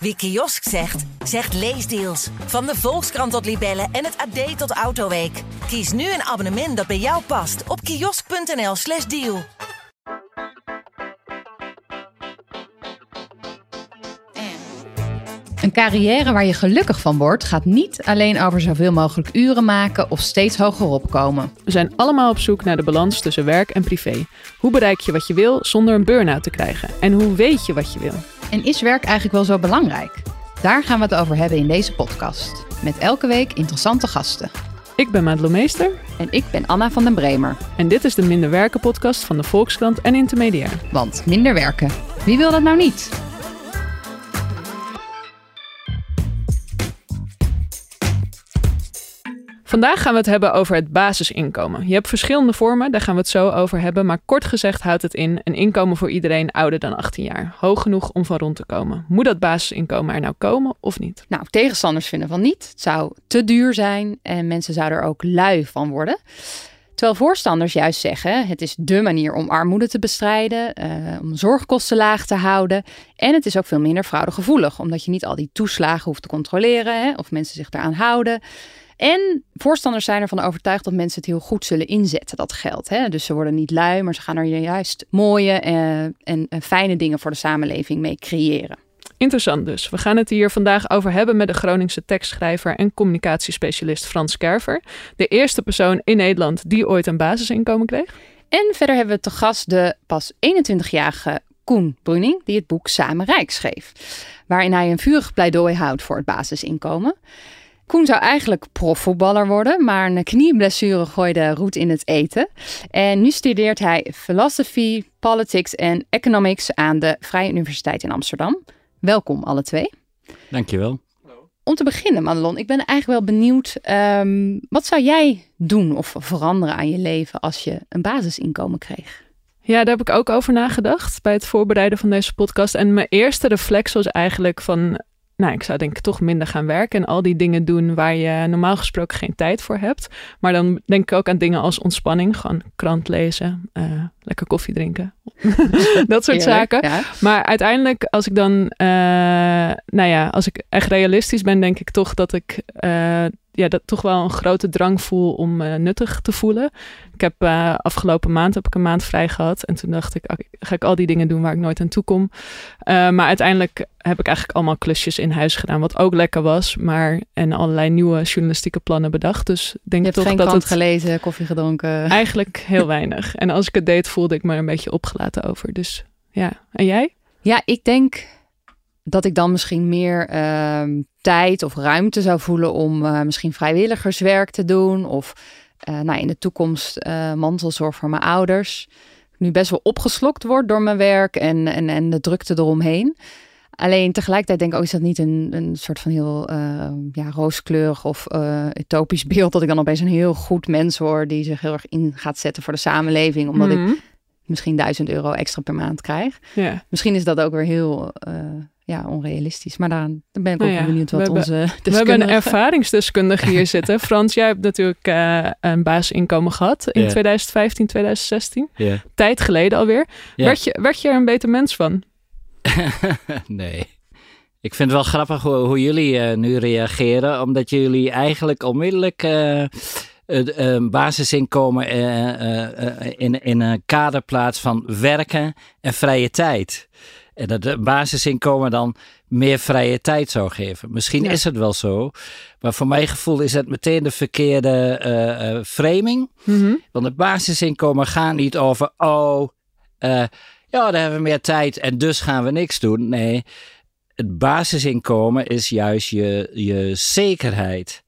Wie kiosk zegt, zegt leesdeals. Van de Volkskrant tot Libellen en het AD tot Autoweek. Kies nu een abonnement dat bij jou past op kiosk.nl/slash deal. Een carrière waar je gelukkig van wordt, gaat niet alleen over zoveel mogelijk uren maken of steeds hoger opkomen. We zijn allemaal op zoek naar de balans tussen werk en privé. Hoe bereik je wat je wil zonder een burn-out te krijgen? En hoe weet je wat je wil? En is werk eigenlijk wel zo belangrijk? Daar gaan we het over hebben in deze podcast. Met elke week interessante gasten. Ik ben Madelon Meester En ik ben Anna van den Bremer. en dit is de Minder Werken podcast van de Volkskrant en Intermediair. Want minder werken, wie wil dat nou niet? Vandaag gaan we het hebben over het basisinkomen. Je hebt verschillende vormen, daar gaan we het zo over hebben. Maar kort gezegd houdt het in een inkomen voor iedereen ouder dan 18 jaar. Hoog genoeg om van rond te komen. Moet dat basisinkomen er nou komen of niet? Nou, tegenstanders vinden van niet. Het zou te duur zijn en mensen zouden er ook lui van worden. Terwijl voorstanders juist zeggen: het is dé manier om armoede te bestrijden, eh, om zorgkosten laag te houden. En het is ook veel minder fraudegevoelig, omdat je niet al die toeslagen hoeft te controleren hè, of mensen zich eraan houden. En voorstanders zijn ervan overtuigd dat mensen het heel goed zullen inzetten, dat geld. Hè? Dus ze worden niet lui, maar ze gaan er juist mooie eh, en, en fijne dingen voor de samenleving mee creëren. Interessant dus. We gaan het hier vandaag over hebben met de Groningse tekstschrijver en communicatiespecialist Frans Kerver. De eerste persoon in Nederland die ooit een basisinkomen kreeg. En verder hebben we te gast de pas 21-jarige Koen Bruning, die het boek Samen Rijk schreef. Waarin hij een vurig pleidooi houdt voor het basisinkomen. Koen zou eigenlijk profvoetballer worden, maar een knieblessure gooide roet in het eten. En nu studeert hij Philosophy, Politics en Economics aan de Vrije Universiteit in Amsterdam. Welkom alle twee. Dankjewel. Om te beginnen, Madelon, ik ben eigenlijk wel benieuwd. ehm, wat zou jij doen of veranderen aan je leven als je een basisinkomen kreeg? Ja, daar heb ik ook over nagedacht bij het voorbereiden van deze podcast. En mijn eerste reflex was eigenlijk van, nou, ik zou denk ik toch minder gaan werken en al die dingen doen waar je normaal gesproken geen tijd voor hebt. Maar dan denk ik ook aan dingen als ontspanning, gewoon krant lezen, eh, lekker koffie drinken, dat soort Eerlijk, zaken. Ja. Maar uiteindelijk, als ik dan, eh, nou ja, als ik echt realistisch ben, denk ik toch dat ik eh, ja, dat toch wel een grote drang voel om me nuttig te voelen. Ik heb eh, afgelopen maand heb ik een maand vrij gehad en toen dacht ik, ga ik al die dingen doen waar ik nooit aan toe kom. Eh, maar uiteindelijk heb ik eigenlijk allemaal klusjes in huis gedaan, wat ook lekker was, maar en allerlei nieuwe journalistieke plannen bedacht. Dus denk Je hebt toch geen dat krant het gelezen, koffie gedronken. eigenlijk heel weinig. En als ik het deed, voelde ik me er een beetje opgelaten over. Dus ja, en jij? Ja, ik denk dat ik dan misschien meer ehm, tijd of ruimte zou voelen om eh, misschien vrijwilligerswerk te doen. Of eh, nou, in de toekomst eh, mantelzorg voor mijn ouders. Nu best wel opgeslokt word door mijn werk en, en, en de drukte eromheen. Alleen tegelijkertijd denk ik ook, is dat niet een, een soort van heel eh, ja, rooskleurig of utopisch beeld. Dat ik dan opeens een heel goed mens word die zich heel erg in gaat zetten voor de samenleving. Omdat ik Mhm. misschien duizend euro extra per maand krijg. Ja. Misschien is dat ook weer heel ja, onrealistisch. Maar daar, daar ben ik Nou ook ja, wel benieuwd we wat hebben- onze We hebben een deskundige- ervaringsdeskundige hier zitten. Frans, jij hebt natuurlijk eh, een basisinkomen gehad in Ja. 2015, 2016. Ja. Tijd geleden alweer. Werd, je, werd je er een beter mens van? nee. Ik vind het wel grappig hoe, hoe jullie eh, nu reageren, omdat jullie eigenlijk onmiddellijk eh, het eh, basisinkomen eh, eh, eh, in, in een kader plaatst van werken en vrije tijd. En dat het basisinkomen dan meer vrije tijd zou geven. Misschien Ja. is het wel zo, maar voor mijn gevoel is het meteen de verkeerde eh, eh, framing. Mhm. Want het basisinkomen gaat niet over, oh, eh, ja, dan hebben we meer tijd en dus gaan we niks doen. Nee, het basisinkomen is juist je, je zekerheid.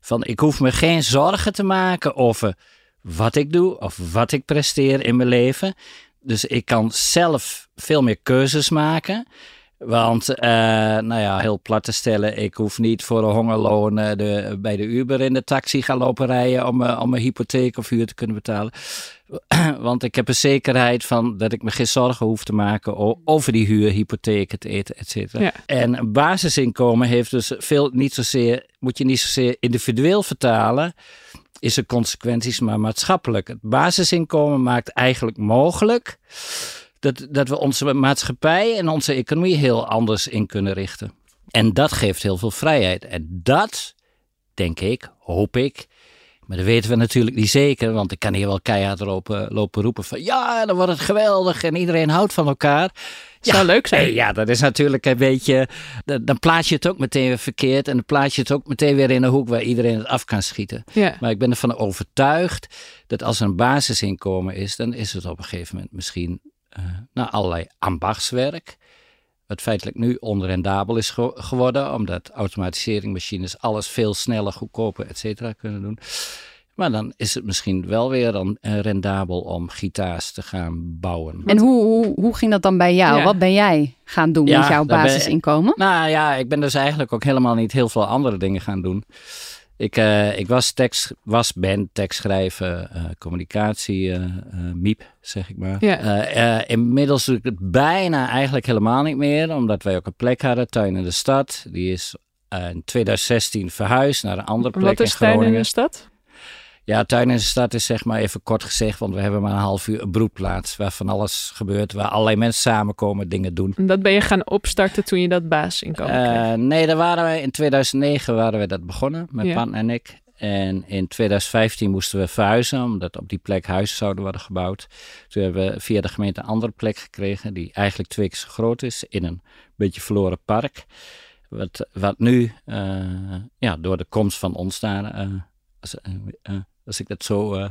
Van ik hoef me geen zorgen te maken over wat ik doe of wat ik presteer in mijn leven. Dus ik kan zelf veel meer keuzes maken. Want, eh, nou ja, heel plat te stellen, ik hoef niet voor een hongerloon eh, de, bij de Uber in de taxi gaan lopen rijden om, eh, om een hypotheek of huur te kunnen betalen. Want ik heb een zekerheid van dat ik me geen zorgen hoef te maken over die huur, hypotheek, het eten, et cetera. Ja. En basisinkomen heeft dus veel, niet zozeer, moet je niet zozeer individueel vertalen, is er consequenties, maar maatschappelijk. Het basisinkomen maakt eigenlijk mogelijk dat, dat we onze maatschappij en onze economie heel anders in kunnen richten. En dat geeft heel veel vrijheid. En dat, denk ik, hoop ik, maar dat weten we natuurlijk niet zeker, want ik kan hier wel keihard lopen, lopen roepen van ja, dan wordt het geweldig en iedereen houdt van elkaar. Zou leuk zijn. nee, ja, dat is natuurlijk een beetje. Dan, dan plaats je het ook meteen weer verkeerd. En dan plaats je het ook meteen weer in een hoek waar iedereen het af kan schieten. Ja. Maar ik ben ervan overtuigd dat als er een basisinkomen is, dan is het op een gegeven moment misschien nou, allerlei ambachtswerk. Wat feitelijk nu onrendabel is ge- geworden, omdat automatiseringsmachines alles veel sneller, goedkoper, et cetera kunnen doen. Maar dan is het misschien wel weer dan, eh, rendabel om gitaars te gaan bouwen. En hoe, hoe, hoe ging dat dan bij jou? Ja. Wat ben jij gaan doen Ja, met jouw ben- basisinkomen? Nou ja, ik ben dus eigenlijk ook helemaal niet heel veel andere dingen gaan doen. Ik, eh, ik was, tekst, was ben tekstschrijven, eh, communicatie, eh, eh, miep, zeg ik maar. Ja. Inmiddels doe ik het bijna eigenlijk helemaal niet meer, omdat wij ook een plek hadden, Tuin in de Stad. Die is in 2016 verhuisd naar een andere plek Wat is in Tuin in Groningen. de stad? Ja, Tuin in de Stad is zeg maar even kort gezegd, want we hebben maar een half uur een broedplaats waar van alles gebeurt, waar allerlei mensen samenkomen, dingen doen. En Dat ben je gaan opstarten toen je dat basisinkomen kreeg. Eh, nee, daar waren wij in 2009 waren we dat begonnen, mijn Ja. partner en ik. En in 2015 moesten we verhuizen, omdat op die plek huizen zouden worden gebouwd. Toen hebben we via de gemeente een andere plek gekregen, die eigenlijk twee keer zo groot is, in een beetje verloren park. Wat, wat nu, eh, ja, door de komst van ons daar, eh, als, eh, eh, ik dat zo... eh,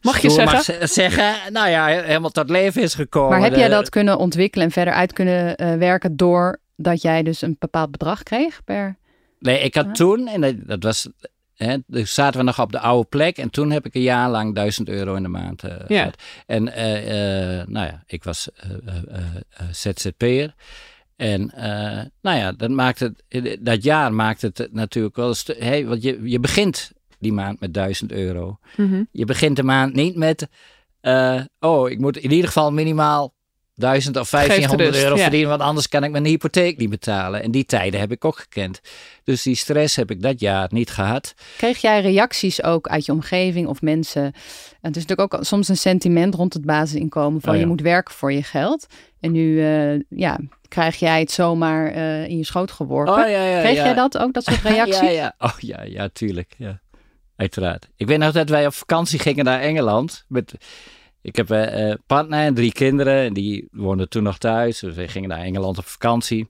Mag je zeggen? mag ze- zeggen? Nou ja, helemaal tot leven is gekomen. Maar heb jij De- dat kunnen ontwikkelen en verder uit kunnen eh, werken doordat jij dus een bepaald bedrag kreeg per... Nee, ik had toen, en dat, was, hè, dus zaten we nog op de oude plek. En toen heb ik een jaar lang 1000 euro in de maand eh, Ja. gehad. En eh, eh, nou ja, ik was eh, eh, eh, eh, ZZP'er. En eh, nou ja, dat, maakt het, dat jaar maakt het natuurlijk wel hey, Want je, je begint die maand met 1000 euro. Mhm. Je begint de maand niet met, eh, oh, ik moet in ieder geval minimaal 1000 of 1500 rust, euro ja. verdienen, want anders kan ik mijn hypotheek niet betalen. En die tijden heb ik ook gekend. Dus die stress heb ik dat jaar niet gehad. Kreeg jij reacties ook uit je omgeving of mensen? En het is natuurlijk ook soms een sentiment rond het basisinkomen van Oh ja. je moet werken voor je geld. En nu eh, ja, krijg jij het zomaar eh, in je schoot geworpen. Oh, ja, ja, Kreeg ja. jij dat ook, dat soort reacties? Ja, ja. Oh ja, ja, tuurlijk. Ja. Uiteraard. Ik weet nog dat wij op vakantie gingen naar Engeland. Met, ik heb een eh, partner en drie kinderen. En die woonden toen nog thuis. Dus we gingen naar Engeland op vakantie.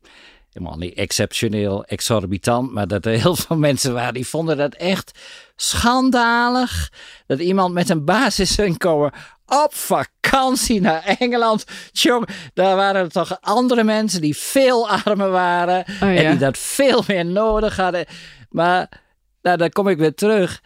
Helemaal niet exceptioneel, exorbitant. Maar dat er heel veel mensen waren die vonden dat echt schandalig. Dat iemand met een basisinkomen op vakantie naar Engeland. Tjong, daar waren er toch andere mensen die veel armer waren. Oh, En die dat veel meer nodig hadden. Maar nou, dan kom ik weer terug.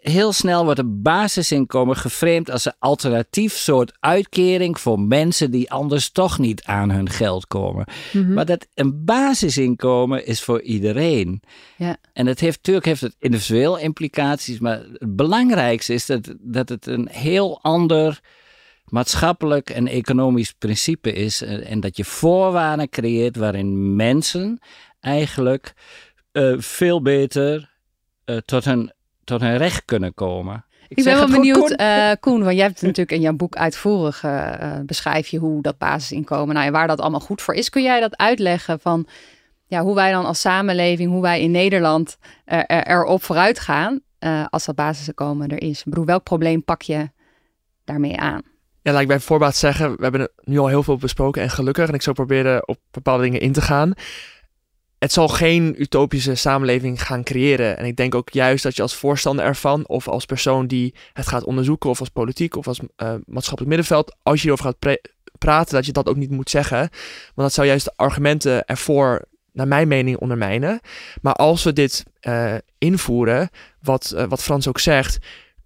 Heel snel wordt een basisinkomen geframed als een alternatief soort uitkering voor mensen die anders toch niet aan hun geld komen. Mhm. Maar dat een basisinkomen is voor iedereen. Ja. En het heeft natuurlijk heeft het individueel implicaties, maar het belangrijkste is dat, dat het een heel ander maatschappelijk en economisch principe is. En, en dat je voorwaarden creëert waarin mensen eigenlijk eh, veel beter eh, tot, hun, tot hun recht kunnen komen. Ik ben wel benieuwd, Koen. eh, Koen, want jij hebt natuurlijk in jouw boek uitvoerig eh, beschrijf je hoe dat basisinkomen, nou ja, waar dat allemaal goed voor is. Kun jij dat uitleggen van ja, hoe wij dan als samenleving, hoe wij in Nederland eh, er, erop vooruit gaan eh, als dat basisinkomen er is? Ik bedoel, welk probleem pak je daarmee aan? Ja, laat ik bij voorbaat zeggen, we hebben er nu al heel veel besproken en gelukkig. En ik zal proberen op bepaalde dingen in te gaan. Het zal geen utopische samenleving gaan creëren. En ik denk ook juist dat je als voorstander ervan, of als persoon die het gaat onderzoeken, of als politiek, of als eh, maatschappelijk middenveld, als je hierover gaat praten, dat je dat ook niet moet zeggen. Want dat zou juist de argumenten ervoor, naar mijn mening, ondermijnen. Maar als we dit eh, invoeren, wat, eh, wat Frans ook zegt,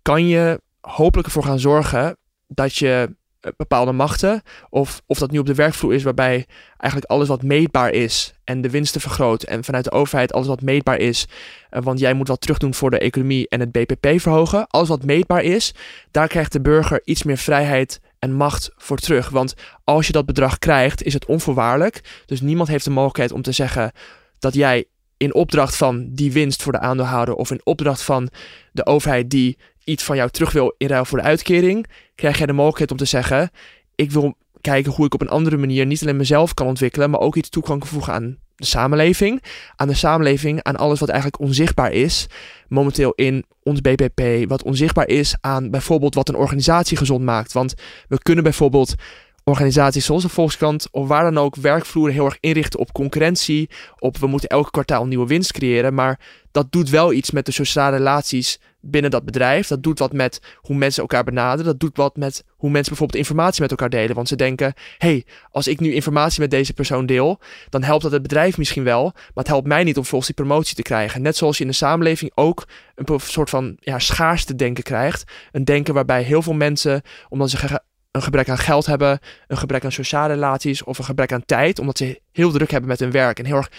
kan je hopelijk ervoor gaan zorgen dat je bepaalde machten, of, of dat nu op de werkvloer is, waarbij eigenlijk alles wat meetbaar is en de winsten vergroot en vanuit de overheid alles wat meetbaar is, eh, want jij moet wat terugdoen voor de economie en het BPP verhogen, alles wat meetbaar is, daar krijgt de burger iets meer vrijheid en macht voor terug. Want als je dat bedrag krijgt, is het onvoorwaardelijk. Dus niemand heeft de mogelijkheid om te zeggen dat jij in opdracht van die winst voor de aandeelhouder of in opdracht van de overheid die iets van jou terug wil in ruil voor de uitkering, krijg jij de mogelijkheid om te zeggen: ik wil kijken hoe ik op een andere manier niet alleen mezelf kan ontwikkelen, maar ook iets toe kan voegen aan de samenleving. Aan de samenleving, aan alles wat eigenlijk onzichtbaar is. Momenteel in ons BPP, wat onzichtbaar is aan bijvoorbeeld wat een organisatie gezond maakt. Want we kunnen bijvoorbeeld organisaties zoals de Volkskrant of waar dan ook werkvloeren heel erg inrichten op concurrentie. Op we moeten elke kwartaal nieuwe winst creëren. Maar dat doet wel iets met de sociale relaties binnen dat bedrijf. Dat doet wat met hoe mensen elkaar benaderen. Dat doet wat met hoe mensen bijvoorbeeld informatie met elkaar delen. Want ze denken: hey, als ik nu informatie met deze persoon deel, dan helpt dat het bedrijf misschien wel. Maar het helpt mij niet om volgens die promotie te krijgen. Net zoals je in de samenleving ook een soort van ja, schaarste denken krijgt. Een denken waarbij heel veel mensen, omdat ze een gebrek aan geld hebben, een gebrek aan sociale relaties of een gebrek aan tijd, omdat ze heel druk hebben met hun werk en heel erg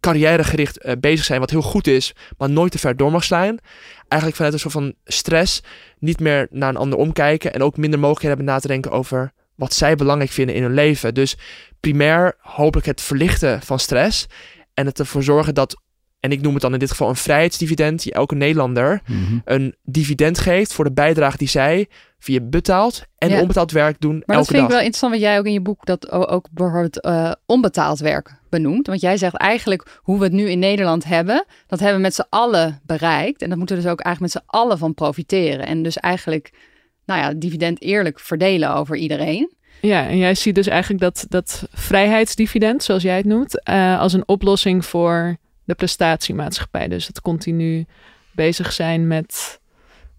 carrièregericht uh, bezig zijn, wat heel goed is, maar nooit te ver door mag slaan. Eigenlijk vanuit een soort van stress niet meer naar een ander omkijken en ook minder mogelijkheden hebben na te denken over wat zij belangrijk vinden in hun leven. Dus primair hopelijk het verlichten van stress en het ervoor zorgen dat, en ik noem het dan in dit geval een vrijheidsdividend, die elke Nederlander Mhm. een dividend geeft voor de bijdrage die zij via betaald en Ja. onbetaald werk doen Maar elke dat vind dag. ik wel interessant, wat jij ook in je boek dat ook bijvoorbeeld eh, onbetaald werk benoemt. Want jij zegt eigenlijk hoe we het nu in Nederland hebben, dat hebben we met z'n allen bereikt. En dat moeten we dus ook eigenlijk met z'n allen van profiteren. En dus eigenlijk, nou ja, dividend eerlijk verdelen over iedereen. Ja, en jij ziet dus eigenlijk dat, dat vrijheidsdividend, zoals jij het noemt, eh, als een oplossing voor de prestatiemaatschappij. Dus het continu bezig zijn met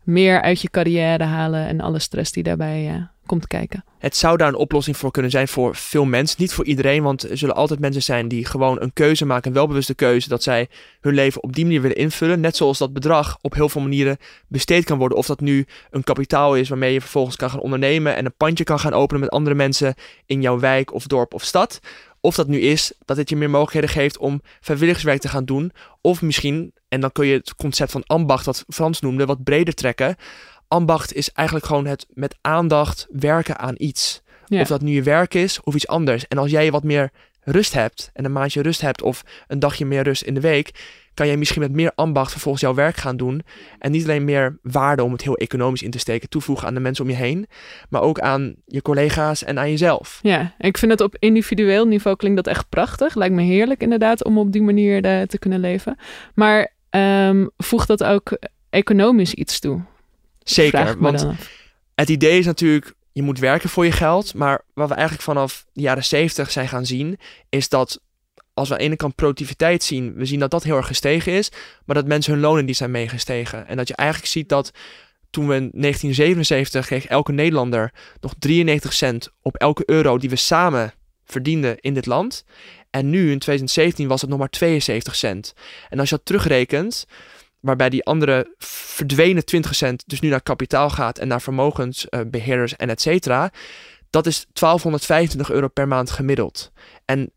meer uit je carrière halen en alle stress die daarbij eh, komt kijken. Het zou daar een oplossing voor kunnen zijn voor veel mensen. Niet voor iedereen, want er zullen altijd mensen zijn die gewoon een keuze maken, een welbewuste keuze, dat zij hun leven op die manier willen invullen. Net zoals dat bedrag op heel veel manieren besteed kan worden. Of dat nu een kapitaal is waarmee je vervolgens kan gaan ondernemen en een pandje kan gaan openen met andere mensen in jouw wijk of dorp of stad. Of dat nu is dat het je meer mogelijkheden geeft om vrijwilligerswerk te gaan doen. Of misschien, en dan kun je het concept van ambacht, wat Frans noemde, wat breder trekken. Ambacht is eigenlijk gewoon het met aandacht werken aan iets. Ja. Of dat nu je werk is of iets anders. En als jij wat meer rust hebt en een maandje rust hebt of een dagje meer rust in de week, kan jij misschien met meer ambacht vervolgens jouw werk gaan doen. En niet alleen meer waarde om het heel economisch in te steken, toevoegen aan de mensen om je heen, maar ook aan je collega's en aan jezelf. Ja, ik vind het op individueel niveau klinkt dat echt prachtig. Lijkt me heerlijk inderdaad om op die manier eh, te kunnen leven. Maar ehm voegt dat ook economisch iets toe? Zeker, want het idee is natuurlijk, je moet werken voor je geld. Maar wat we eigenlijk vanaf de jaren 70 zijn gaan zien, is dat als we aan de ene kant productiviteit zien, we zien dat dat heel erg gestegen is, maar dat mensen hun lonen die zijn meegestegen. En dat je eigenlijk ziet dat toen we in 1977 kreeg elke Nederlander nog 93 cent op elke euro die we samen verdienden in dit land. En nu in 2017 was het nog maar 72 cent. En als je dat terugrekent, waarbij die andere verdwenen 20 cent dus nu naar kapitaal gaat en naar vermogensbeheerders en et cetera, dat is 1225 euro per maand gemiddeld. En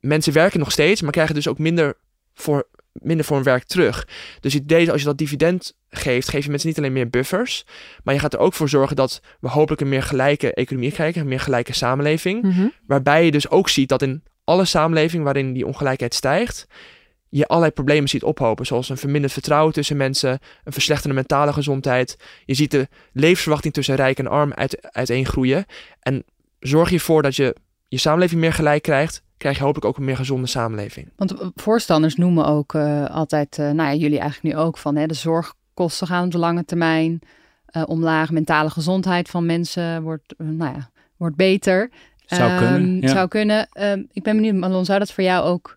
mensen werken nog steeds, maar krijgen dus ook minder voor, minder voor hun werk terug. Dus het idee is als je dat dividend geeft, geef je mensen niet alleen meer buffers, maar je gaat er ook voor zorgen dat we hopelijk een meer gelijke economie krijgen, een meer gelijke samenleving. Mhm. Waarbij je dus ook ziet dat in alle samenlevingen waarin die ongelijkheid stijgt, je allerlei problemen ziet ophopen. Zoals een verminderd vertrouwen tussen mensen, een verslechterde mentale gezondheid. Je ziet de levensverwachting tussen rijk en arm uit, uiteengroeien. En zorg je ervoor dat je je samenleving meer gelijk krijgt, krijg je hopelijk ook een meer gezonde samenleving. Want eh, voorstanders noemen ook eh, altijd, eh, nou ja, jullie eigenlijk nu ook van, hè, de zorgkosten gaan op de lange termijn eh, omlaag. Mentale gezondheid van mensen wordt, nou ja, wordt beter. Zou Ehm, kunnen, ja. Zou kunnen. Ehm, ik ben benieuwd, Malon, zou dat voor jou ook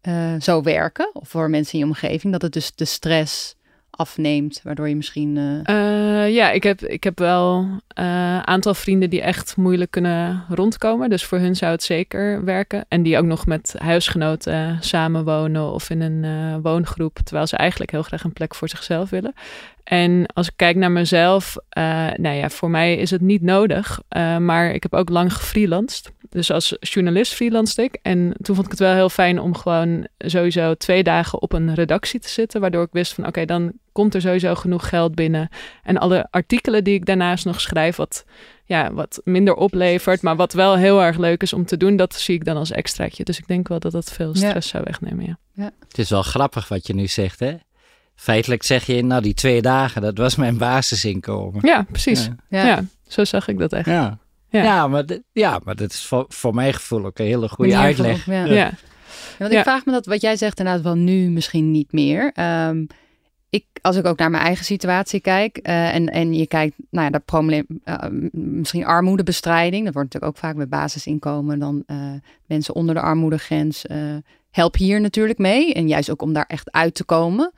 eh, zo werken? Of voor mensen in je omgeving? Dat het dus de stress afneemt, waardoor je misschien... eh, Eh, ja, ik heb, ik heb wel een aantal vrienden die echt moeilijk kunnen rondkomen. Dus voor hun zou het zeker werken. En die ook nog met huisgenoten eh, samenwonen of in een eh, woongroep. Terwijl ze eigenlijk heel graag een plek voor zichzelf willen. En als ik kijk naar mezelf, eh, nou ja, voor mij is het niet nodig. eh, maar ik heb ook lang gefreelanced. Dus als journalist freelanced ik. En toen vond ik het wel heel fijn om gewoon sowieso twee dagen op een redactie te zitten. Waardoor ik wist van oké, dan komt er sowieso genoeg geld binnen. En alle artikelen die ik daarnaast nog schrijf, wat, ja, wat minder oplevert. Maar wat wel heel erg leuk is om te doen, dat zie ik dan als extraatje. Dus ik denk wel dat dat veel Ja. stress zou wegnemen, ja. Het is wel grappig wat je nu zegt, hè? Feitelijk zeg je, nou die twee dagen, dat was mijn basisinkomen. Ja, precies. Ja. Ja. ja. zo zag ik dat echt. Ja. Ja. Ja, maar, dit- ja, maar dat is voor, voor mijn gevoel ook een hele goede Manier uitleg. van- ja. Ja. Ja, Want Ja. ik vraag me dat wat jij zegt inderdaad wel nu misschien niet meer. Ehm, ik, als ik ook naar mijn eigen situatie kijk eh, en, en je kijkt naar ja, dat probleem, eh, misschien armoedebestrijding, dat wordt natuurlijk ook vaak bij basisinkomen, dan eh, mensen onder de armoedegrens, eh, help hier natuurlijk mee. En juist ook om daar echt uit te komen.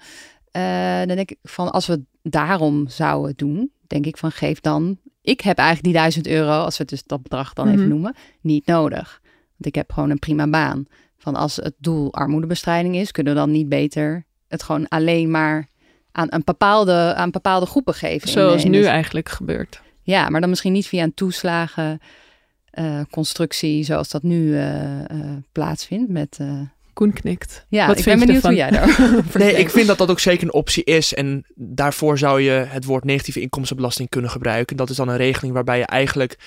Eh, dan denk ik van als we het daarom zouden doen, denk ik van geef dan. Ik heb eigenlijk die duizend euro, als we het dus dat bedrag dan even Mhm. noemen, niet nodig. Want ik heb gewoon een prima baan. Van als het doel armoedebestrijding is, kunnen we dan niet beter het gewoon alleen maar aan een bepaalde, aan bepaalde groepen geven. Zoals in nu eigenlijk gebeurt. Ja, maar dan misschien niet via een toeslagen. eh, constructie zoals dat nu eh, eh, plaatsvindt met eh, Koen knikt. ja Wat ik vind ben benieuwd hoe jij daarover Nee, ik vind dat dat ook zeker een optie is. En daarvoor zou je het woord negatieve inkomstenbelasting kunnen gebruiken. Dat is dan een regeling waarbij je eigenlijk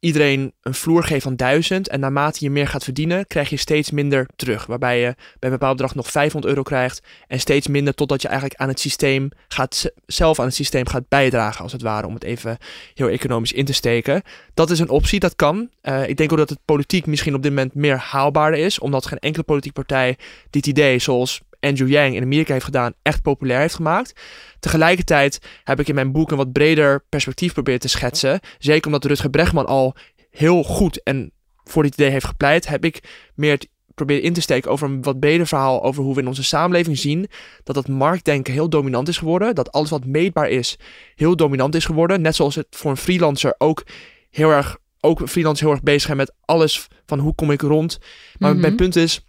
iedereen een vloer geeft van 1000. En naarmate je meer gaat verdienen, krijg je steeds minder terug. Waarbij je bij een bepaald bedrag nog 500 euro krijgt. En steeds minder totdat je eigenlijk aan het systeem gaat, zelf aan het systeem gaat bijdragen, als het ware. Om het even heel economisch in te steken. Dat is een optie, dat kan. Eh, ik denk ook dat het politiek misschien op dit moment meer haalbaarder is. Omdat geen enkele politieke partij dit idee, zoals Andrew Yang in Amerika heeft gedaan, echt populair heeft gemaakt. Tegelijkertijd heb ik in mijn boek een wat breder perspectief proberen te schetsen. Zeker omdat Rutger Bregman al heel goed en voor dit idee heeft gepleit, heb ik meer het proberen in te steken over een wat breder verhaal over hoe we in onze samenleving zien dat het marktdenken heel dominant is geworden. Dat alles wat meetbaar is, heel dominant is geworden. Net zoals het voor een freelancer ook heel erg, ook freelancers heel erg bezig zijn met alles van hoe kom ik rond. Maar Mhm. mijn punt is,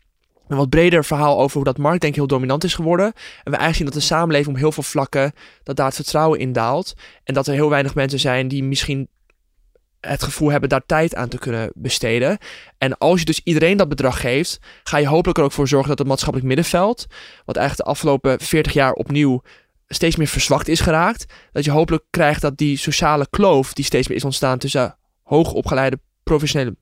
een wat breder verhaal over hoe dat marktdenken heel dominant is geworden. En we eigenlijk zien dat de samenleving op heel veel vlakken, dat daar het vertrouwen in daalt. En dat er heel weinig mensen zijn die misschien het gevoel hebben daar tijd aan te kunnen besteden. En als je dus iedereen dat bedrag geeft, ga je hopelijk er ook voor zorgen dat het maatschappelijk middenveld, wat eigenlijk de afgelopen 40 jaar opnieuw steeds meer verzwakt is geraakt, dat je hopelijk krijgt dat die sociale kloof die steeds meer is ontstaan tussen hoogopgeleide professionele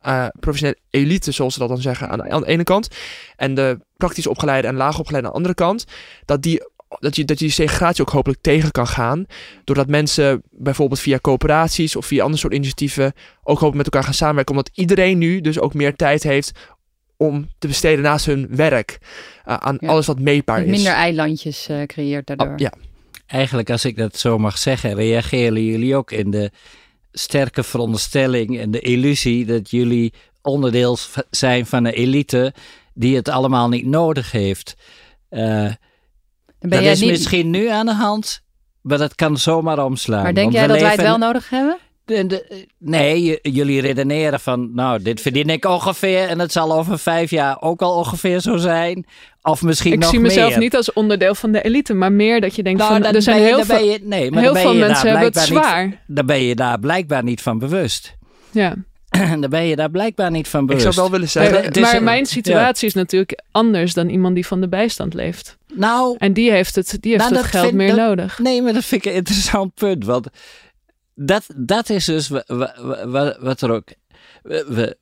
eh, professionele elite, zoals ze dat dan zeggen, aan de, aan de ene kant. En de praktisch opgeleide en laag opgeleide aan de andere kant. Dat die, dat, je, dat je die segregatie ook hopelijk tegen kan gaan. Doordat mensen bijvoorbeeld via coöperaties of via andere soort initiatieven ook hopelijk met elkaar gaan samenwerken. Omdat iedereen nu dus ook meer tijd heeft om te besteden naast hun werk. eh, aan Ja. alles wat meetbaar is. minder eilandjes eh, creëert daardoor. Ah, ja. Eigenlijk, als ik dat zo mag zeggen, reageren jullie ook in de sterke veronderstelling en de illusie dat jullie onderdeel zijn van een elite die het allemaal niet nodig heeft. Eh, Dan ben dat jij is niet, misschien nu aan de hand, maar dat kan zomaar omslaan. maar denk jij dat wij het wel nodig hebben? De- de- nee, j- jullie redeneren van, nou, dit verdien ik ongeveer en het zal over vijf jaar ook al ongeveer zo zijn. Of misschien Ik nog zie mezelf meer. niet als onderdeel van de elite, maar meer dat je denkt Nou, van dan er zijn je- heel veel, je- nee, maar heel veel daar mensen hebben het niet- zwaar. Dan ben je daar blijkbaar niet van bewust. Ja. dan ben je daar blijkbaar niet van Ik bewust. zou wel willen Maar, zeggen... maar mijn situatie is natuurlijk anders dan iemand die van de bijstand leeft. Nou, En die heeft het, die heeft Nou, het geld vind- meer dat- nodig. nee, maar dat vind ik een interessant punt. Want dat, dat is dus wa- wa- wa- wat er ook... We, we,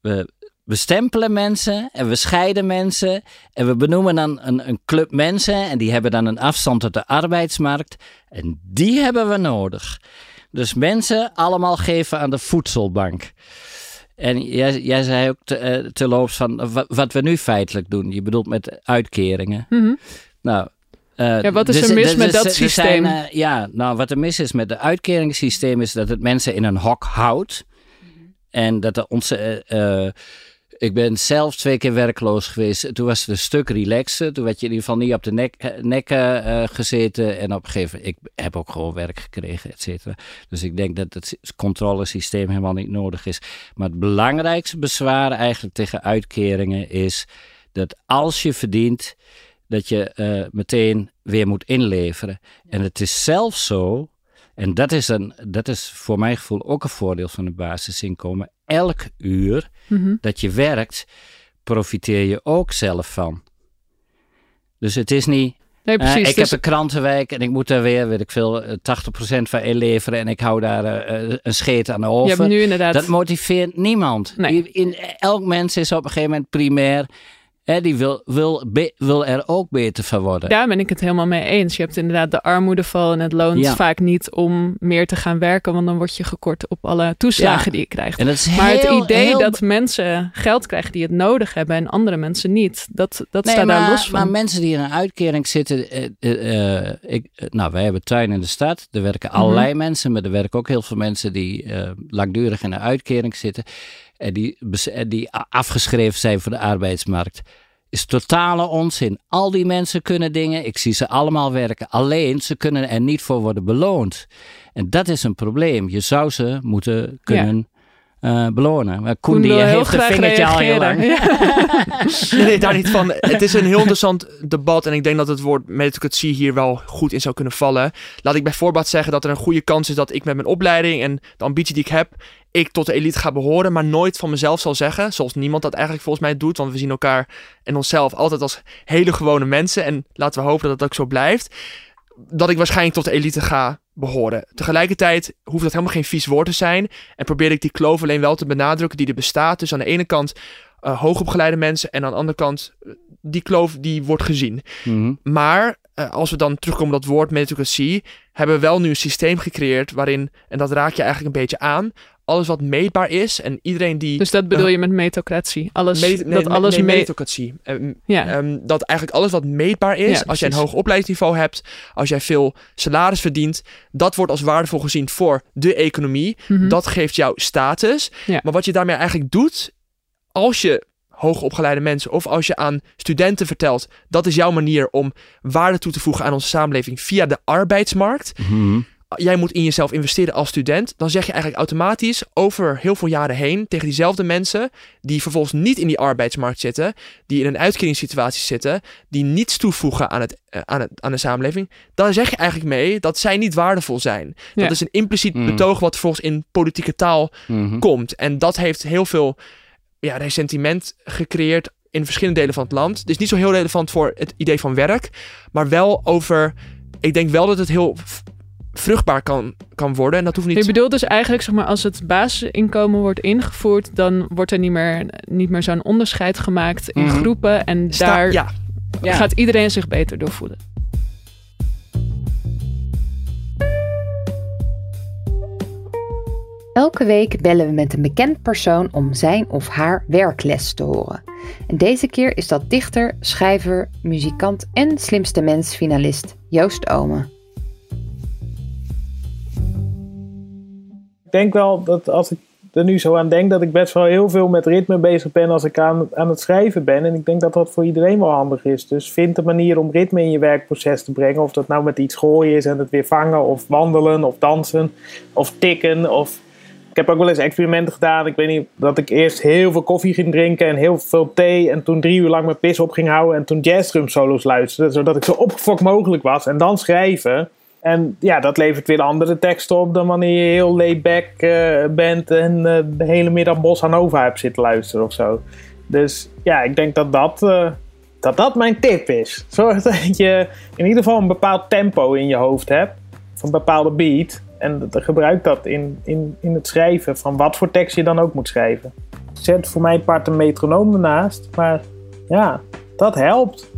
we, we, stempelen mensen en we scheiden mensen. En we benoemen dan een, een club mensen. En die hebben dan een afstand tot de arbeidsmarkt. En die hebben we nodig. Dus mensen allemaal geven aan de voedselbank. En jij, jij zei ook te, eh, terloops van wa- wat we nu feitelijk doen. Je bedoelt met uitkeringen. Mhm. Nou, eh, Ja, wat is dus- er mis dus- met dus- dat zijn, systeem? eh, ja, nou, wat er mis is met het uitkeringssysteem is dat het mensen in een hok houdt. En dat er onze. eh, ik ben zelf twee keer werkloos geweest. Toen was het een stuk relaxer. Toen werd je in ieder geval niet op de nek, nekken eh, gezeten. En op een gegeven moment, ik heb ook gewoon werk gekregen, et cetera. Dus ik denk dat het controlesysteem helemaal niet nodig is. Maar het belangrijkste bezwaar eigenlijk tegen uitkeringen is dat als je verdient, dat je eh, meteen weer moet inleveren. En het is zelfs zo, en dat is, een, dat is voor mijn gevoel ook een voordeel van het basisinkomen. Elk uur Mhm. dat je werkt, profiteer je ook zelf van. Dus het is niet, Nee, eh, precies. ik Dus- heb een krantenwijk en ik moet daar weer, weet ik veel, eh, 80% van inleveren en ik hou daar eh, eh, een scheet aan je over. hebt nu inderdaad... Dat motiveert niemand. Nee. In, elk mens is op een gegeven moment primair. Hè, die wil, wil, be- wil er ook beter van worden. Daar ben ik het helemaal mee eens. Je hebt inderdaad de armoedeval en het loont Ja. vaak niet om meer te gaan werken, want dan word je gekort op alle toeslagen Ja. die je krijgt. En dat is Maar het idee heel dat mensen geld krijgen die het nodig hebben en andere mensen niet, dat, dat Nee, staat maar, daar los van. maar mensen die in een uitkering zitten. eh, eh, eh, ik, nou, wij hebben tuin in de stad. Er werken Mhm. allerlei mensen. Maar er werken ook heel veel mensen die langdurig in een uitkering zitten. En die, die afgeschreven zijn voor de arbeidsmarkt. Is totale onzin. Al die mensen kunnen dingen. Ik zie ze allemaal werken. Alleen ze kunnen er niet voor worden beloond. En dat is een probleem. Je zou ze moeten kunnen eh, belonen. Maar Koen, Koen die heeft een graag vingertje al heel lang. Ja. Nee, daar niet van. Het is een heel interessant debat en ik denk dat het woord meritocratie hier wel goed in zou kunnen vallen. Laat ik bij voorbaat zeggen dat er een goede kans is dat ik met mijn opleiding en de ambitie die ik heb, ik tot de elite ga behoren, maar nooit van mezelf zal zeggen, zoals niemand dat eigenlijk volgens mij doet, want we zien elkaar en onszelf altijd als hele gewone mensen en laten we hopen dat het ook zo blijft, dat ik waarschijnlijk tot de elite ga behoren. Tegelijkertijd hoeft dat helemaal geen vies woord te zijn en probeer ik die kloof alleen wel te benadrukken die er bestaat. Dus aan de ene kant eh, hoogopgeleide mensen en aan de andere kant eh, die kloof die wordt gezien. Mhm. Maar eh, als we dan terugkomen op dat woord meritocratie, hebben we wel nu een systeem gecreëerd waarin, en dat raak je eigenlijk een beetje aan, alles wat meetbaar is en iedereen die... Dus dat bedoel je met metocratie? Alles, Meri- nee, dat alles nee, meritocratie. Ehm, Ja. Ehm, dat eigenlijk alles wat meetbaar is, Ja, als jij een hoog opleidingsniveau hebt, als jij veel salaris verdient, dat wordt als waardevol gezien voor de economie. Mhm. Dat geeft jou status. Ja. Maar wat je daarmee eigenlijk doet, als je hoogopgeleide mensen of als je aan studenten vertelt, dat is jouw manier om waarde toe te voegen aan onze samenleving via de arbeidsmarkt. Mhm. Jij moet in jezelf investeren als student. Dan zeg je eigenlijk automatisch over heel veel jaren heen tegen diezelfde mensen die vervolgens niet in die arbeidsmarkt zitten, die in een uitkeringssituatie zitten, die niets toevoegen aan, het, eh, aan, het, aan de samenleving. Dan zeg je eigenlijk mee dat zij niet waardevol zijn. Ja. Dat is een impliciet Mm. betoog wat volgens in politieke taal Mhm. komt. En dat heeft heel veel ja, resentiment gecreëerd in verschillende delen van het land. Het is niet zo heel relevant voor het idee van werk, maar wel over. Ik denk wel dat het heel vruchtbaar kan, kan worden. En dat hoeft niet. Je bedoelt dus eigenlijk, zeg maar, als het basisinkomen wordt ingevoerd, dan wordt er niet meer, niet meer zo'n onderscheid gemaakt in Mhm. groepen. En Sta- daar ja, Ja. gaat iedereen zich beter door voelen. Elke week bellen we met een bekend persoon om zijn of haar werkles te horen. En deze keer is dat dichter, schrijver, muzikant en slimste mens finalist Joost Omen. Denk wel dat als ik er nu zo aan denk, dat ik best wel heel veel met ritme bezig ben als ik aan, aan het schrijven ben. En ik denk dat dat voor iedereen wel handig is. Dus vind een manier om ritme in je werkproces te brengen. Of dat nou met iets gooien is en het weer vangen, of wandelen, of dansen, of tikken. Of... Ik heb ook wel eens experimenten gedaan. Ik weet niet, dat ik eerst heel veel koffie ging drinken en heel veel thee. En toen drie uur lang mijn pis op ging houden en toen jazzdrum solo's luisterde. Zodat ik zo opgefokt mogelijk was. En dan schrijven. En ja, dat levert weer andere teksten op dan wanneer je heel laid-back eh, bent en eh, de hele middag Bossa Nova hebt zitten luisteren of zo. Dus ja, ik denk dat dat, eh, dat, dat mijn tip is. Zorg dat je in ieder geval een bepaald tempo in je hoofd hebt, of een bepaalde beat. En gebruik dat in, in, in het schrijven van wat voor tekst je dan ook moet schrijven. Zet voor mijn part een metronoom ernaast, maar ja, dat helpt.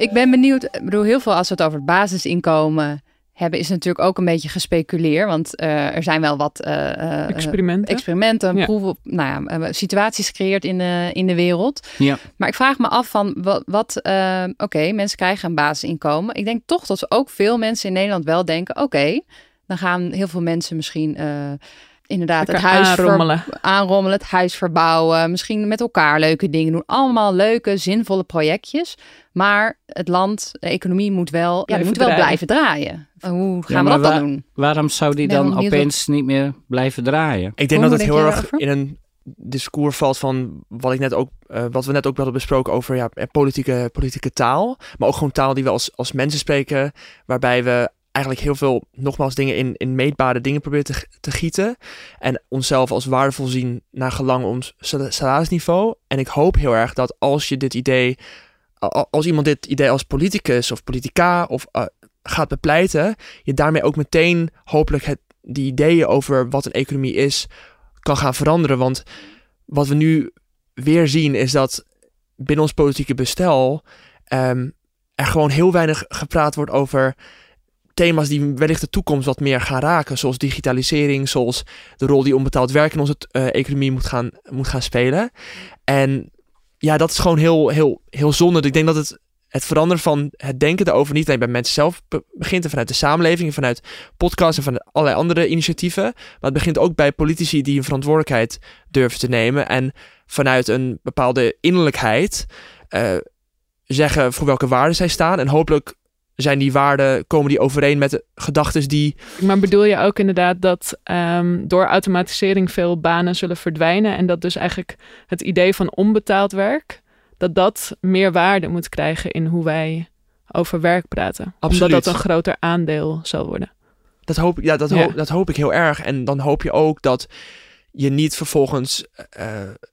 Ik ben benieuwd, ik bedoel, heel veel als we het over het basisinkomen hebben, is natuurlijk ook een beetje gespeculeerd. Want eh, er zijn wel wat eh, eh, Experimenten. experimenten, Ja. proeven, nou ja, situaties gecreëerd in de, in de wereld. Ja. Maar ik vraag me af van wat, wat eh, oké, mensen krijgen een basisinkomen. Ik denk toch dat ook veel mensen in Nederland wel denken, oké, dan gaan heel veel mensen misschien eh, inderdaad Lekker het huis ver- aanrommelen. aanrommelen, het huis verbouwen, misschien met elkaar leuke dingen doen. Allemaal leuke, zinvolle projectjes. Maar het land, de economie moet wel, ja, moet wel draaien. blijven draaien. Hoe gaan Ja, we dat dan doen? Waarom zou die dan opeens niet meer blijven draaien? Ik denk Hoe dat het heel erg in een discours valt van wat, ik net ook, eh, wat we net ook hadden besproken over ja, eh, politieke, politieke taal. Maar ook gewoon taal die we als, als mensen spreken, waarbij we eigenlijk heel veel, nogmaals, dingen in, in meetbare dingen proberen te, te gieten. En onszelf als waardevol zien naar gelang ons sal- salarisniveau. En ik hoop heel erg dat als je dit idee, als iemand dit idee als politicus of politica of eh, gaat bepleiten, je daarmee ook meteen hopelijk het die ideeën over wat een economie is kan gaan veranderen. Want wat we nu weer zien is dat binnen ons politieke bestel ehm, er gewoon heel weinig gepraat wordt over thema's die wellicht de toekomst wat meer gaan raken. Zoals digitalisering, zoals de rol die onbetaald werk in onze uh, economie moet gaan, moet gaan spelen. En ja, dat is gewoon heel, heel, heel zonde. Ik denk dat het, het veranderen van het denken erover niet alleen bij mensen zelf begint en vanuit de samenleving, vanuit podcasts en van allerlei andere initiatieven. Maar het begint ook bij politici die een verantwoordelijkheid durven te nemen en vanuit een bepaalde innerlijkheid uh, zeggen voor welke waarden zij staan. En hopelijk zijn die waarden, komen die overeen met de gedachten die... Maar bedoel je ook inderdaad dat um, door automatisering veel banen zullen verdwijnen en dat dus eigenlijk het idee van onbetaald werk, dat dat meer waarde moet krijgen in hoe wij over werk praten. Absoluut. Omdat dat een groter aandeel zal worden. Dat hoop, ja, dat, Hoop, dat hoop ik heel erg. En dan hoop je ook dat je niet vervolgens uh,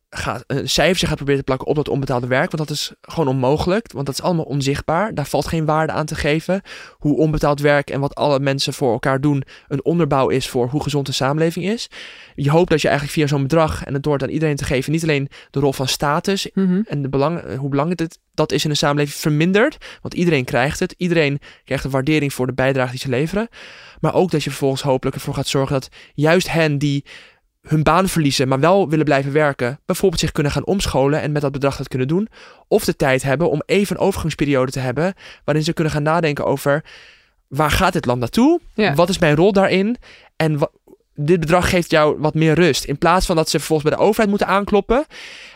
gaat, een cijfertje gaat proberen te plakken op dat onbetaalde werk. Want dat is gewoon onmogelijk. Want dat is allemaal onzichtbaar. Daar valt geen waarde aan te geven. Hoe onbetaald werk en wat alle mensen voor elkaar doen een onderbouw is voor hoe gezond de samenleving is. Je hoopt dat je eigenlijk via zo'n bedrag en het door het aan iedereen te geven, niet alleen de rol van status Mhm. en de belang, hoe belangrijk dat is in de samenleving vermindert. Want iedereen krijgt het. Iedereen krijgt een waardering voor de bijdrage die ze leveren. Maar ook dat je vervolgens hopelijk ervoor gaat zorgen dat juist hen die hun baan verliezen, maar wel willen blijven werken, bijvoorbeeld zich kunnen gaan omscholen en met dat bedrag dat kunnen doen. Of de tijd hebben om even een overgangsperiode te hebben, waarin ze kunnen gaan nadenken over waar gaat dit land naartoe? Ja. Wat is mijn rol daarin? En dit bedrag geeft jou wat meer rust. In plaats van dat ze vervolgens bij de overheid moeten aankloppen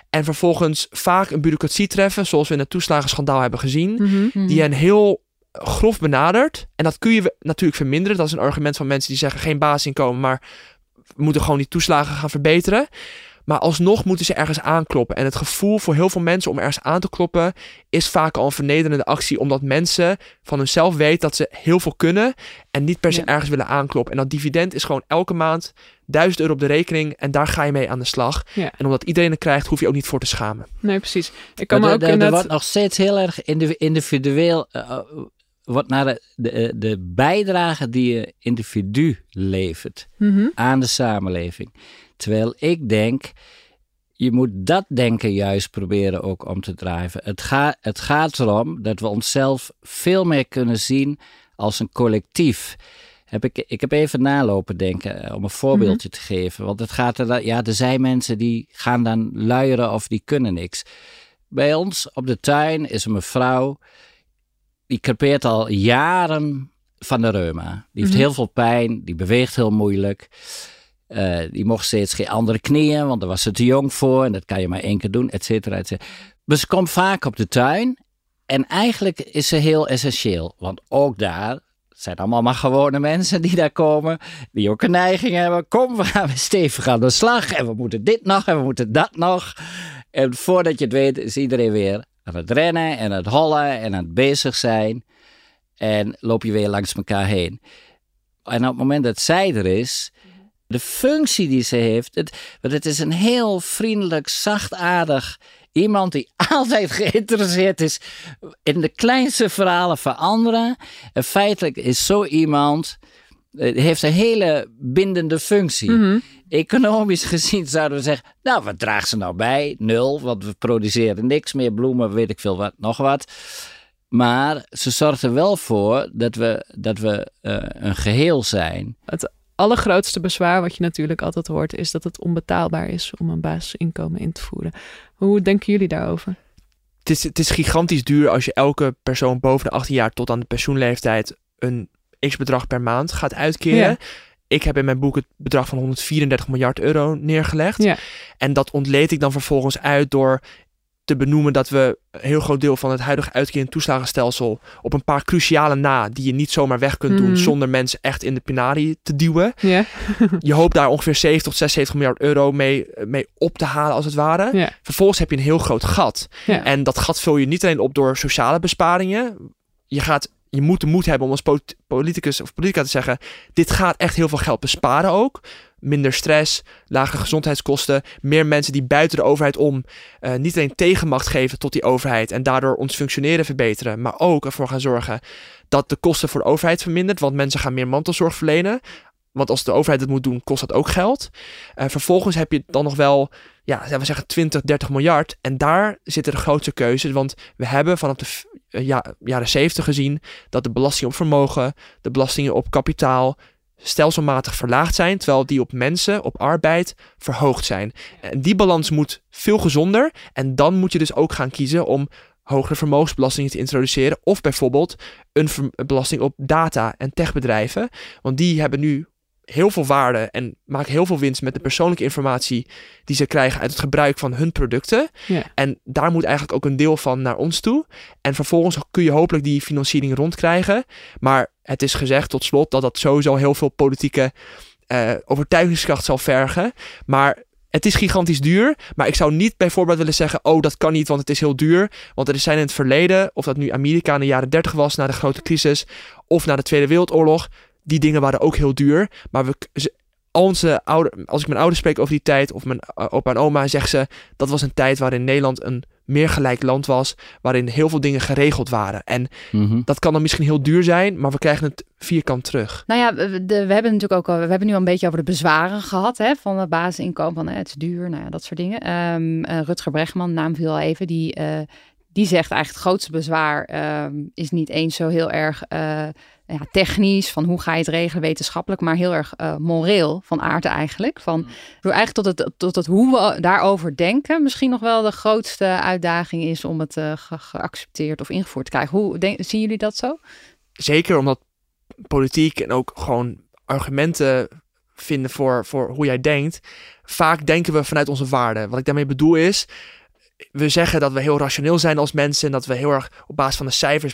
en vervolgens vaak een bureaucratie treffen, zoals we in het toeslagenschandaal hebben gezien, Mhm. die hen heel grof benadert. En dat kun je natuurlijk verminderen. Dat is een argument van mensen die zeggen geen basisinkomen, maar we moeten gewoon die toeslagen gaan verbeteren. Maar alsnog moeten ze ergens aankloppen. En het gevoel voor heel veel mensen om ergens aan te kloppen is vaak al een vernederende actie. Omdat mensen van hunzelf weten dat ze heel veel kunnen en niet per se Ja. ergens willen aankloppen. En dat dividend is gewoon elke maand 1000 euro op de rekening en daar ga je mee aan de slag. Ja. En omdat iedereen het krijgt, hoef je ook niet voor te schamen. Nee, precies. Ik kan Maar me er- ook er- er inderdaad... wordt nog steeds heel erg indivi- individueel. eh, wordt naar de, de, de bijdrage die je individu levert Mhm. aan de samenleving. Terwijl ik denk, je moet dat denken juist proberen ook om te drijven. Het, gaat het gaat erom dat we onszelf veel meer kunnen zien als een collectief. Heb ik, ik heb even nalopen denken eh, om een voorbeeldje te geven. Want het gaat er, ja, er zijn mensen die gaan dan luieren of die kunnen niks. Bij ons op de tuin is een mevrouw, die crepeert al jaren van de reuma. Die heeft Mhm. heel veel pijn, die beweegt heel moeilijk. Eh, die mocht steeds geen andere knieën, want daar was ze te jong voor. En dat kan je maar één keer doen, et cetera, et cetera. Maar ze komt vaak op de tuin. En eigenlijk is ze heel essentieel. Want ook daar zijn allemaal maar gewone mensen die daar komen. Die ook een neiging hebben. Kom, we gaan stevig aan de slag. En we moeten dit nog en we moeten dat nog. En voordat je het weet is iedereen weer aan het rennen en het hollen en aan het bezig zijn. En loop je weer langs elkaar heen. En op het moment dat zij er is, de functie die ze heeft. Het, want het is een heel vriendelijk, zachtaardig iemand die altijd geïnteresseerd is in de kleinste verhalen van anderen. En feitelijk is zo iemand. eh, heeft een hele bindende functie. Mhm. Economisch gezien zouden we zeggen, nou, wat draagt ze nou bij? Nul, want we produceren niks meer, bloemen, weet ik veel wat, nog wat. Maar ze zorgt er wel voor dat we, dat we eh, een geheel zijn. allergrootste bezwaar wat je natuurlijk altijd hoort, is dat het onbetaalbaar is om een basisinkomen in te voeren. Hoe denken jullie daarover? Het is, het is gigantisch duur als je elke persoon boven de 18 jaar tot aan de pensioenleeftijd een x-bedrag per maand gaat uitkeren. Ja. Ik heb in mijn boek het bedrag van 134 miljard euro neergelegd. Ja. En dat ontleed ik dan vervolgens uit door te benoemen dat we een heel groot deel van het huidige uitkering toeslagenstelsel op een paar cruciale na, die je niet zomaar weg kunt doen Mhm. zonder mensen echt in de penarie te duwen. Ja, Je hoopt daar ongeveer 70 tot 76 miljard euro mee, mee op te halen als het ware. Vervolgens heb je een heel groot gat. En dat gat vul je niet alleen op door sociale besparingen. Je, gaat, je moet de moed hebben om als polit- politicus of politica te zeggen: dit gaat echt heel veel geld besparen ook. Minder stress, lage gezondheidskosten, meer mensen die buiten de overheid om eh, niet alleen tegenmacht geven tot die overheid en daardoor ons functioneren verbeteren, maar ook ervoor gaan zorgen dat de kosten voor de overheid vermindert, want mensen gaan meer mantelzorg verlenen. Want als de overheid het moet doen, kost dat ook geld. Uh, vervolgens heb je dan nog wel, ja, we zeggen 20, 30 miljard. En daar zitten de grootste keuzes. Want we hebben vanaf de ja, jaren 70 gezien dat de belasting op vermogen, de belastingen op kapitaal, stelselmatig verlaagd zijn, terwijl die op mensen, op arbeid, verhoogd zijn. En die balans moet veel gezonder. En dan moet je dus ook gaan kiezen om hogere vermogensbelastingen te introduceren. Of bijvoorbeeld een belasting op data- en techbedrijven. Want die hebben nu heel veel waarde en maken heel veel winst met de persoonlijke informatie die ze krijgen uit het gebruik van hun producten. Ja. En daar moet eigenlijk ook een deel van naar ons toe. En vervolgens kun je hopelijk die financiering rondkrijgen. Maar het is gezegd tot slot dat dat sowieso heel veel politieke uh, overtuigingskracht zal vergen. Maar het is gigantisch duur, maar ik zou niet bijvoorbeeld willen zeggen: Oh, dat kan niet, want het is heel duur. Want er zijn in het verleden, of dat nu Amerika in de jaren 30 was, na de grote crisis, of na de Tweede Wereldoorlog, die dingen waren ook heel duur. Maar we, onze ouder, als ik mijn ouders spreek over die tijd, of mijn eh, opa en oma, zeggen ze dat was een tijd waarin Nederland een meer gelijk land was, waarin heel veel dingen geregeld waren. En mhm. dat kan dan misschien heel duur zijn, maar we krijgen het vierkant terug. Nou ja, we, we hebben natuurlijk ook al, we hebben nu al een beetje over de bezwaren gehad hè, van het basisinkomen, van het is duur, nou ja, dat soort dingen. Um, Rutger Bregman, naam viel al even, die, uh, die zegt eigenlijk het grootste bezwaar ehm, is niet eens zo heel erg uh, ja, technisch, van hoe ga je het regelen, wetenschappelijk, maar heel erg uh, moreel van aard eigenlijk. Van, mm. door eigenlijk tot het, tot het hoe we daarover denken, misschien nog wel de grootste uitdaging is om het uh, geaccepteerd of ingevoerd te krijgen. Hoe denk, zien jullie dat zo? Zeker omdat politiek en ook gewoon argumenten vinden voor, voor hoe jij denkt. Vaak denken we vanuit onze waarden. Wat ik daarmee bedoel is, we zeggen dat we heel rationeel zijn als mensen en dat we heel erg op basis van de cijfers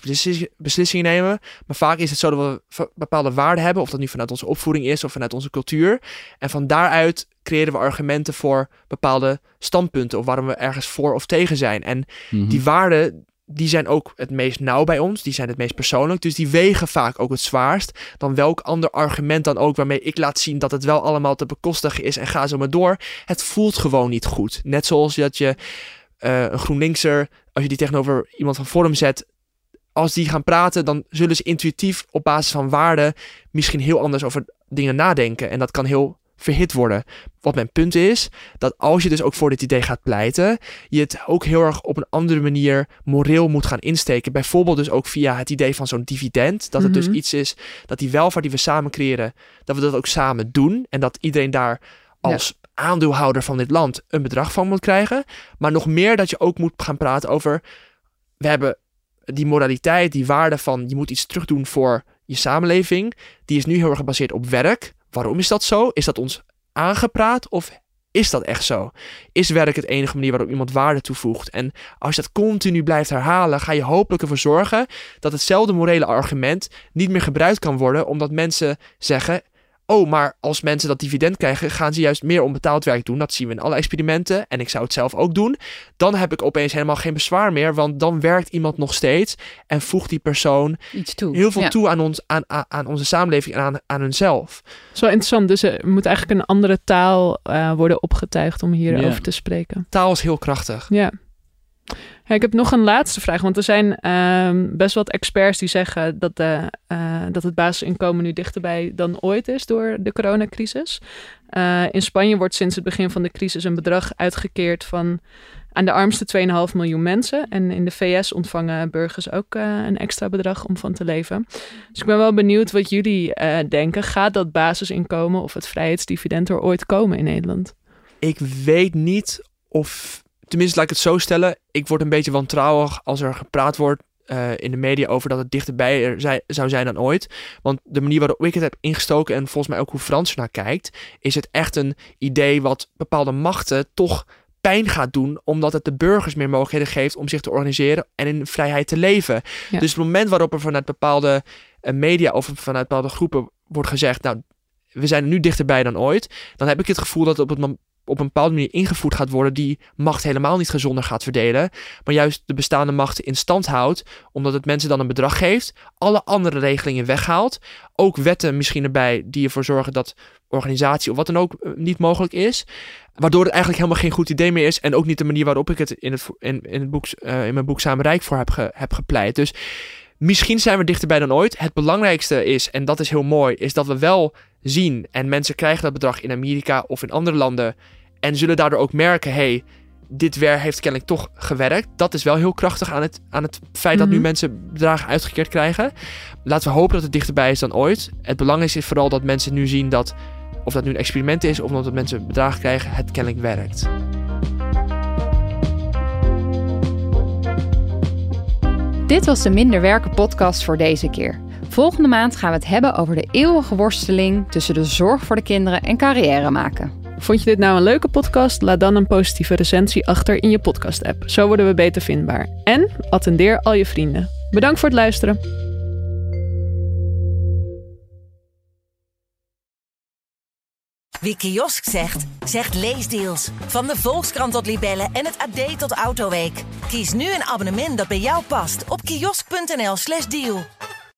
beslissingen nemen. Maar vaak is het zo dat we bepaalde waarden hebben, of dat nu vanuit onze opvoeding is of vanuit onze cultuur. En van daaruit creëren we argumenten voor bepaalde standpunten of waarom we ergens voor of tegen zijn. En mhm. die waarden, die zijn ook het meest nauw bij ons, die zijn het meest persoonlijk, dus die wegen vaak ook het zwaarst dan welk ander argument dan ook waarmee ik laat zien dat het wel allemaal te bekostigen is en ga zo maar door. Het voelt gewoon niet goed. Net zoals dat je uh, een GroenLinkser, als je die tegenover iemand van Forum zet, als die gaan praten, dan zullen ze intuïtief op basis van waarden misschien heel anders over dingen nadenken. En dat kan heel verhit worden. Wat mijn punt is, dat als je dus ook voor dit idee gaat pleiten, je het ook heel erg op een andere manier moreel moet gaan insteken. Bijvoorbeeld dus ook via het idee van zo'n dividend. Dat het dus mhm. iets is, dat die welvaart die we samen creëren, dat we dat ook samen doen. En dat iedereen daar als aandeelhouder van dit land een bedrag van moet krijgen. Maar nog meer dat je ook moet gaan praten over. We hebben die moraliteit, die waarde van je moet iets terugdoen voor je samenleving. Die is nu heel erg gebaseerd op werk. Waarom is dat zo? Is dat ons aangepraat of is dat echt zo? Is werk het enige manier waarop iemand waarde toevoegt? En als je dat continu blijft herhalen, ga je hopelijk ervoor zorgen dat hetzelfde morele argument niet meer gebruikt kan worden, omdat mensen zeggen: oh, maar als mensen dat dividend krijgen, gaan ze juist meer onbetaald werk doen. Dat zien we in alle experimenten en ik zou het zelf ook doen. Dan heb ik opeens helemaal geen bezwaar meer, want dan werkt iemand nog steeds en voegt die persoon Iets toe. heel veel toe aan, ons, aan, aan, onze samenleving en aan, aan hunzelf. Zo interessant. Dus er moet eigenlijk een andere taal uh, worden opgetuigd om hierover te spreken. Taal is heel krachtig. Ja. Ik heb nog een laatste vraag. Want er zijn ehm, best wat experts die zeggen dat, de, uh, dat het basisinkomen nu dichterbij dan ooit is door de coronacrisis. Uh, in Spanje wordt sinds het begin van de crisis een bedrag uitgekeerd van aan de armste 2,5 miljoen mensen. En in de VS ontvangen burgers ook uh, een extra bedrag om van te leven. Dus ik ben wel benieuwd wat jullie denken. Gaat dat basisinkomen of het vrijheidsdividend er ooit komen in Nederland? Ik weet niet of tenminste, laat ik het zo stellen. Ik word een beetje wantrouwig als er gepraat wordt uh, in de media over dat het dichterbij er zou zijn dan ooit. Want de manier waarop ik het heb ingestoken en volgens mij ook hoe Frans naar kijkt, is het echt een idee wat bepaalde machten toch pijn gaat doen, omdat het de burgers meer mogelijkheden geeft om zich te organiseren en in vrijheid te leven. Dus het moment waarop er vanuit bepaalde uh, media of vanuit bepaalde groepen wordt gezegd, nou, we zijn er nu dichterbij dan ooit, dan heb ik het gevoel dat op het op een bepaalde manier ingevoerd gaat worden, die macht helemaal niet gezonder gaat verdelen, maar juist de bestaande machten in stand houdt, omdat het mensen dan een bedrag geeft, alle andere regelingen weghaalt, ook wetten misschien erbij die ervoor zorgen dat organisatie of wat dan ook eh, niet mogelijk is, waardoor het eigenlijk helemaal geen goed idee meer is en ook niet de manier waarop ik het in, het, in, in, het boek, uh, in mijn boek Samen Rijk voor heb, heb gepleit. Dus misschien zijn we dichterbij dan ooit. Het belangrijkste is, en dat is heel mooi, is dat we wel zien. En mensen krijgen dat bedrag in Amerika of in andere landen. En zullen daardoor ook merken: hey, dit weer heeft kennelijk toch gewerkt. Dat is wel heel krachtig aan het, aan het feit dat nu Mhm. mensen bedragen uitgekeerd krijgen. Laten we hopen dat het dichterbij is dan ooit. Het belangrijkste is vooral dat mensen nu zien dat, of dat nu een experiment is of omdat mensen bedragen krijgen, het kennelijk werkt. Dit was de Minder Werken podcast voor deze keer. Volgende maand gaan we het hebben over de eeuwige worsteling tussen de zorg voor de kinderen en carrière maken. Vond je dit nou een leuke podcast? Laat dan een positieve recensie achter in je podcast-app. Zo worden we beter vindbaar. En attendeer al je vrienden. Bedankt voor het luisteren. Wie kiosk zegt, zegt leesdeals. Van de Volkskrant tot Libellen en het AD tot Autoweek. Kies nu een abonnement dat bij jou past op kiosk.nl/slash deal.